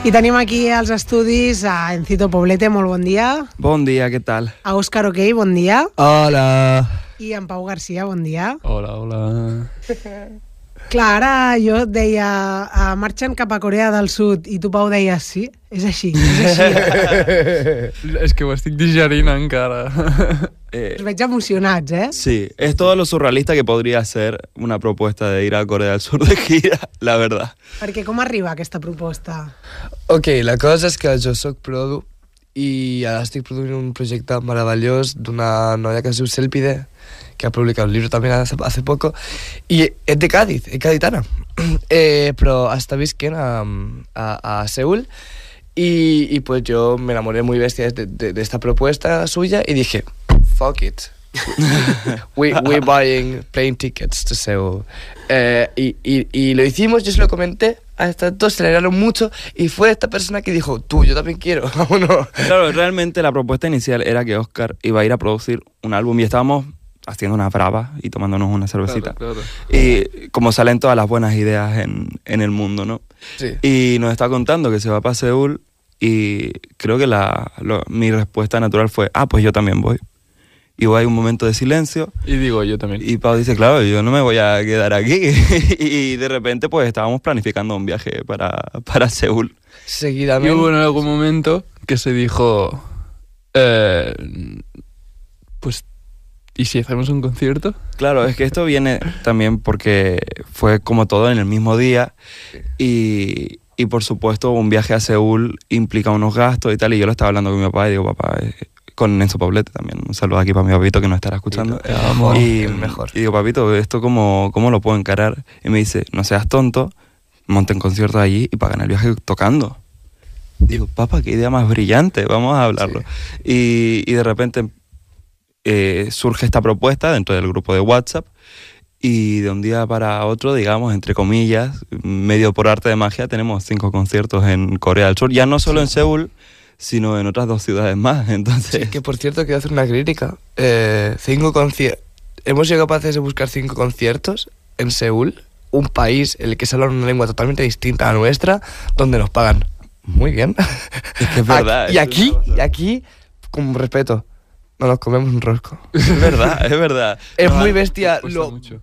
I tenim aquí als estudis a Encito Poblete, molt bon dia. Bon dia, què tal? A Òscar Ok, bon dia. Hola. I en Pau Garcia, bon dia. Hola, hola. Clar, ara jo et deia, uh, marxen cap a Corea del Sud, i tu, Pau, deies sí. És així, és així. és que ho estic digerint encara. Eh, Us veig emocionats, eh? sí, es todo lo surrealista que podría ser una propuesta de ir a Corea del Sur de gira, la verdad. Perquè com arriba aquesta proposta? Ok, la cosa és que jo sóc produ i ara estic produint un projecte meravellós d'una noia que es diu Selpide, que ha publicat un llibre també hace, hace poco, i és de Cádiz, és gaditana, eh, però està visquent a, a, a Seúl y, y pues yo me enamoré muy bestia de, de, de esta propuesta suya y dije, fuck it. we, we buying plane tickets to Seoul. Eh, y, y, y lo hicimos, yo se lo comenté a estas dos, se alegraron mucho y fue esta persona que dijo, tú, yo también quiero, vámonos. Claro, realmente la propuesta inicial era que Oscar iba a ir a producir un álbum y estábamos haciendo una brava y tomándonos una cervecita. Claro, claro. Y como salen todas las buenas ideas en, en el mundo, ¿no? Sí. Y nos está contando que se va para Seúl y creo que la, lo- mi respuesta natural fue, ah, pues yo también voy. Y hay un momento de silencio Y digo yo también. y Pau dice, claro, yo no me voy a quedar aquí. y de repente pues estábamos planificando un viaje para, para Seúl. Y Seguidamente. hubo en algún momento que se dijo, eh, pues, ¿y si hacemos un concierto? Claro, es que esto viene también porque fue como todo en el mismo día y, y por supuesto un viaje a Seúl implica unos gastos y tal y yo lo estaba hablando con mi papá y digo, papá, eh, con Enzo Poblete también, un saludo aquí para mi papito que nos estará escuchando. Amo, y, el mejor. y digo, papito, ¿esto cómo, cómo lo puedo encarar? Y me dice, no seas tonto, monten conciertos allí y pagan el viaje tocando. Digo, papá, qué idea más brillante, vamos a hablarlo. Y, y de repente eh, surge esta propuesta dentro del grupo de WhatsApp y de un día para otro, digamos, entre comillas, medio por arte de magia, tenemos cinco conciertos en Corea del Sur, ya no solo en Seúl, sino en otras dos ciudades más. Entonces, Sí, que por cierto quiero hacer una crítica. Eh, cinco. Hemos sido capaces de buscar cinco conciertos en Seúl, un país en el que se habla una lengua totalmente distinta a la nuestra, donde nos pagan muy bien. es que es verdad. y aquí, y aquí, con respeto, no nos comemos un rosco. Es verdad, es verdad. Es No, muy bestia lo mucho.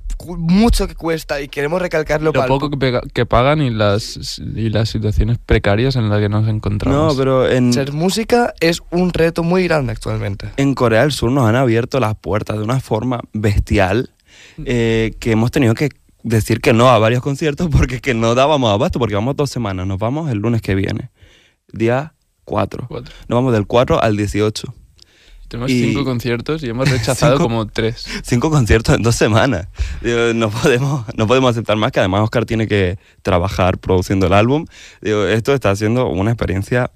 que cuesta y queremos recalcarlo Lo para poco que, pega- que pagan y las, y las situaciones precarias en las que nos encontramos. No, pero en, ser música es un reto muy grande actualmente. en Corea del Sur nos han abierto las puertas de una forma bestial eh, que hemos tenido que decir que no a varios conciertos porque que no dábamos abasto, porque vamos dos semanas, nos vamos el lunes que viene, día 4. Cuatro. Nos vamos del 4 al 18. Tenemos Y- cinco conciertos y hemos rechazado Cinco- como tres. Cinco conciertos en dos semanas. Digo, no, podemos, no podemos aceptar más, que además Oscar tiene que trabajar produciendo el álbum. Digo, esto está siendo una experiencia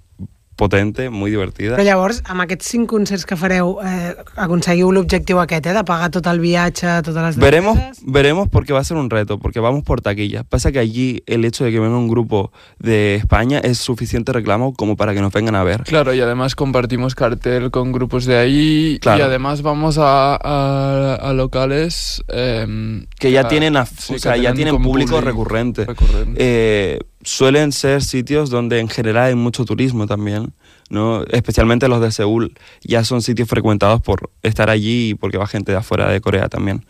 potente, muy divertida. Però llavors, amb aquests cinc concerts que fareu, eh, aconseguiu l'objectiu aquest, eh, de pagar tot el viatge, totes les Veremos, despeses? veremos porque va a ser un reto, porque vamos por taquilla. Pasa que allí el hecho de que venga un grupo de España es suficiente reclamo como para que nos vengan a ver. Claro, y además compartimos cartel con grupos de ahí Claro. y además vamos a, a- a locales em, Que ya a- tienen, a- sí, o sea, ya tienen público publi- recurrente. recurrente. Eh, suelen ser sitios donde en general hay mucho turismo también, ¿no? Especialmente los de Seúl. Ya son sitios frecuentados por estar allí y porque va gente de afuera de Corea también.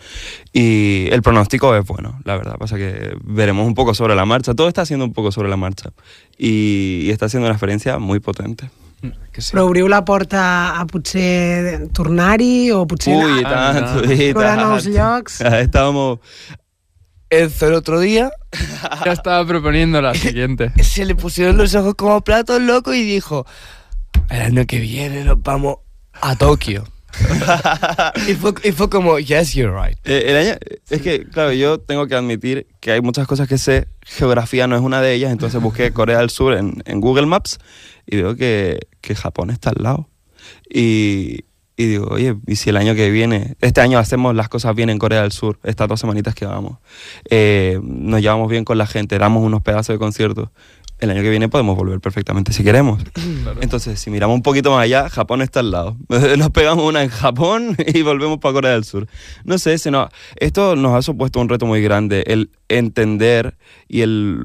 Y el pronóstico es bueno, la verdad. Pasa que veremos un poco sobre la marcha. Todo está siendo un poco sobre la marcha. Y, y está siendo una experiencia muy potente. Que sí. Però obriu la porta a potser tornar-hi o potser Uy, anar Ah, tanto, no. y explorar nous tanto. llocs? Estábamos... Enzo el otro día Ya estaba proponiendo la siguiente. se le pusieron los ojos como platos locos y dijo, el año que viene nos vamos a Tokio. y, fue, y fue como, yes, you're right. Eh, el año- es que, claro, yo tengo que admitir que hay muchas cosas que sé, geografía no es una de ellas, entonces busqué Corea del Sur en, en Google Maps y veo que, que Japón está al lado. Y, y digo, oye, ¿y si el año que viene, este año hacemos las cosas bien en Corea del Sur, estas dos semanitas que vamos, eh, nos llevamos bien con la gente, damos unos pedazos de conciertos, el año que viene podemos volver perfectamente si queremos. Entonces, si miramos un poquito más allá, Japón está al lado. Nos pegamos una en Japón y volvemos para Corea del Sur. No sé, si no, esto nos ha supuesto un reto muy grande, el entender y el,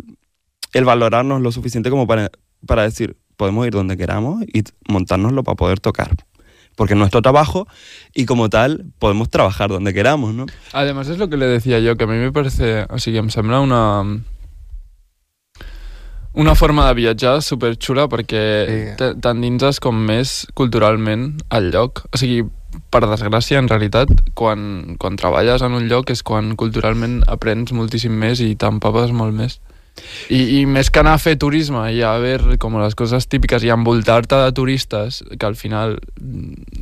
el valorarnos lo suficiente como para para decir, podemos ir donde queramos y montárnoslo para poder tocar. Porque es nuestro trabajo y como tal podemos trabajar donde queramos, ¿no? Además, es lo que le decía yo, que a mi me parece... O sigui, em sembla una... Una forma de viatjar superxula perquè Sí. te- t'endinses com més culturalment al lloc. O sigui, per desgràcia, en realitat, quan, quan treballes en un lloc és quan culturalment aprens moltíssim més i t'empapes molt més. I, I més que anar a fer turisme i a veure com les coses típiques i envoltar-te de turistes, que al final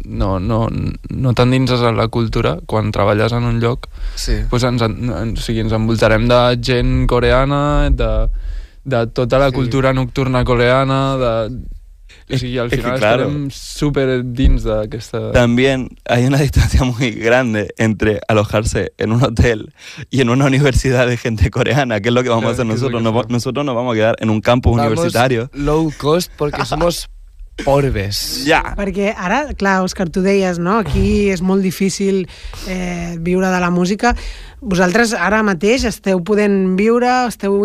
no, no, no t'endinses en la cultura quan treballes en un lloc, Sí. pues ens, en, en- o sigui, ens envoltarem de gent coreana, de, de tota la Sí. cultura nocturna coreana, de... O sigui, al Es que final claro. estarem súper dins d'aquesta... También hay una distancia muy grande entre alojarse en un hotel y en una universidad de gente coreana, que es lo que vamos Claro, a hacer nosotros. que Nos nosotros nos vamos a quedar en un campus Vamos universitario. low cost porque somos porbes. Ya. Perquè ara, clar, Òscar, tu deies, no? Aquí és molt difícil eh, viure de la música. Vosaltres ara mateix esteu podent viure, esteu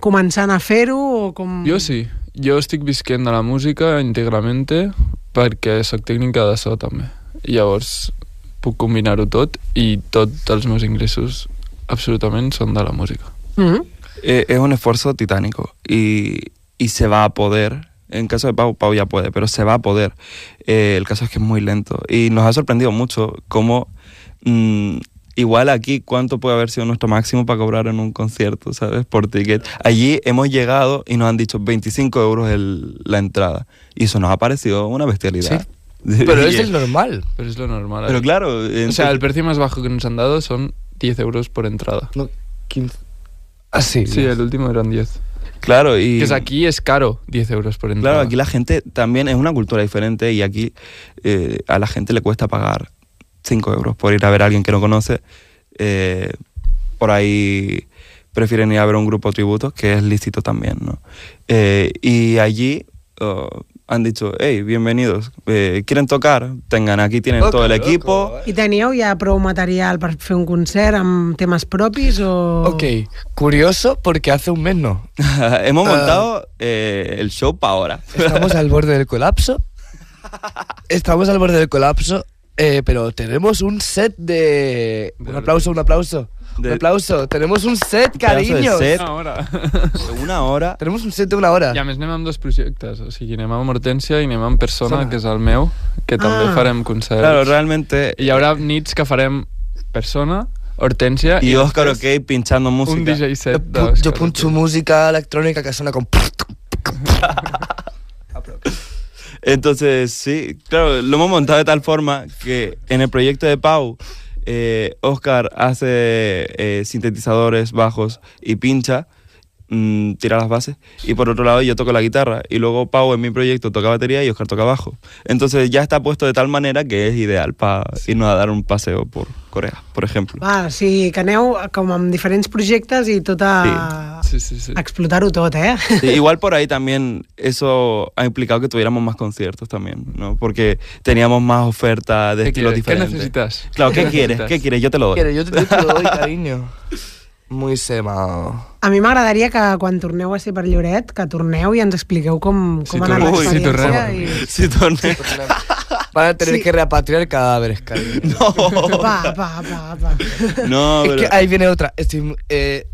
començant a fer-ho o com... Jo sí, jo estic visquent de la música íntegrament perquè sóc tècnica de so també. Llavors puc combinar-ho tot i tots els meus ingressos absolutament són de la música. Mm -hmm. Eh, es un esfuerzo titánico y, y se va a poder. En caso de Pau, Pau ya puede, pero se va a poder. Eh, el caso es que es muy lento. Y nos ha sorprendido mucho cómo, mm, igual aquí, cuánto puede haber sido nuestro máximo para cobrar en un concierto, ¿sabes? Por ticket. Allí hemos llegado y nos han dicho 25 euros el- la entrada. Y eso nos ha parecido una bestialidad. Pero Y- es el normal. Pero es lo normal. Pero ahí. claro, o sea, entonces- el precio más bajo que nos han dado son 10 euros por entrada. No, 15. Ah, sí. Sí, el último eran 10. claro, y... Que es aquí es caro 10 euros por entrada. Claro, aquí la gente también es una cultura diferente y aquí eh, a la gente le cuesta pagar 5 euros por ir a ver a alguien que no conoce. Eh, por ahí prefieren ir a ver un grupo tributo, que es lícito también, ¿no? Eh, y allí oh, han dicho, hey, bienvenidos, eh, ¿quieren tocar? Tengan, aquí tienen Loco, todo el loco, equipo. eh. I teníeu ja prou material per fer un concert amb temes propis o... Ok, curioso porque hace un mes no. Hemos Ah. montado eh, el show para ahora. Estamos al borde del colapso. Estamos al borde del colapso, eh, pero tenemos un set de... Un aplauso, un aplauso. Un De- aplauso. Tenemos un set, pedazo de set. Una hora. De una hora. Tenemos un set de una hora. I a més anem amb dos projectes, o sigui, anem amb Hortència i anem amb Persona, Persona. que és el meu, que també Ah. farem concerts. Claro, realmente... I hi haurà nits que farem Persona, Hortència Y Oscar OK pinchando música. un DJ Yo, set d'Òscar yo puncho OK. música electrónica que suena con... Entonces, sí, claro, lo hemos montado de tal forma que en el proyecto de Pau, eh, Oscar hace eh, sintetizadores bajos y pincha, mm, tira las bases, y por otro lado yo toco la guitarra, y luego Pau en mi proyecto toca batería y Oscar toca bajo. Entonces ya está puesto de tal manera que es ideal para irnos a dar un paseo por Corea, por ejemplo. Va, o sigui, que aneu com amb diferents projectes i tot a... Sí, sí, sí. a explotar-ho tot, eh? Sí, igual por ahí también eso ha implicado que tuviéramos más conciertos también, ¿no? Porque teníamos más oferta de ¿Qué, estilos quieres? ¿Qué diferentes. necesitas? Claro, ¿qué quieres? necesitas? ¿Qué quieres? Yo te lo doy. Quiero, yo te, yo te lo doy, cariño. Muy sema. A mi m'agradaria que quan torneu a ser per Lloret, que torneu i ens expliqueu com, Si com ha anat tornem. Ui, si l'experiència. tornem. i... Si torne- Van a tener Sí. que repatriar cadáveres, cariño. No. Va, va, va, va. No, Es pero... que ahí viene otra. Estoy, eh,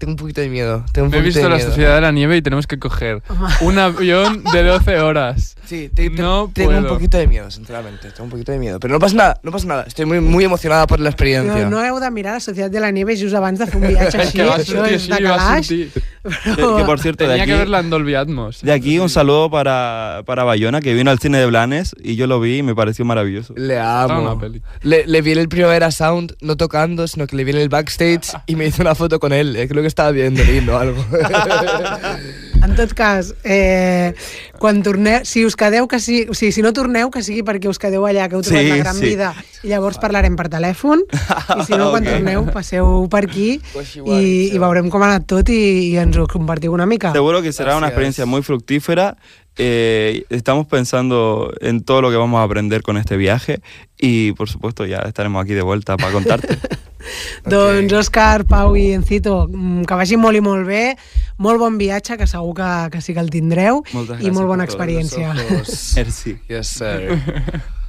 tengo un poquito de miedo. Tengo un Me he visto de la miedo. Sociedad de la Nieve y tenemos que coger un avión de 12 horas. Sí, te- te- No tengo un poquito de miedo, sinceramente. Tengo un poquito de miedo. Pero no pasa nada, no pasa nada. Estoy muy, muy emocionada por la experiencia. No, no heu de mirar la Societat de la Nieve just abans de fer un viatge Es així. que sortir així, sortir. Que, que, por cierto, de aquí, que verla en Dolby Atmos. de aquí un saludo para, para Bayona, que vino al cine de Blanes y yo lo vi y me pareció maravilloso. Le amo. una peli. Le, le vi en el Primavera Sound, no tocando, sino que le vi en el backstage y me hice una foto con él. Eh, Creo que estaba viendo lindo o algo. En tot cas, eh, quan torneu, si us quedeu, que sigui, o sigui, si no torneu, que sigui perquè us quedeu allà, que heu trobat Sí, la gran sí. vida, i llavors parlarem per telèfon, i si no, quan Ok. torneu, passeu per aquí i, i veurem com ha anat tot i, i ens ho compartiu una mica. Seguro que será una experiencia muy fructífera. Eh, estamos pensando en todo lo que vamos a aprender con este viaje y por supuesto ya estaremos aquí de vuelta para contarte. Doncs Òscar, Pau i Encito, mm, que vagi molt i molt bé, molt bon viatge, que segur que, que sí que el tindreu, Moltes i molt bona experiència. Merci. Yes, sir.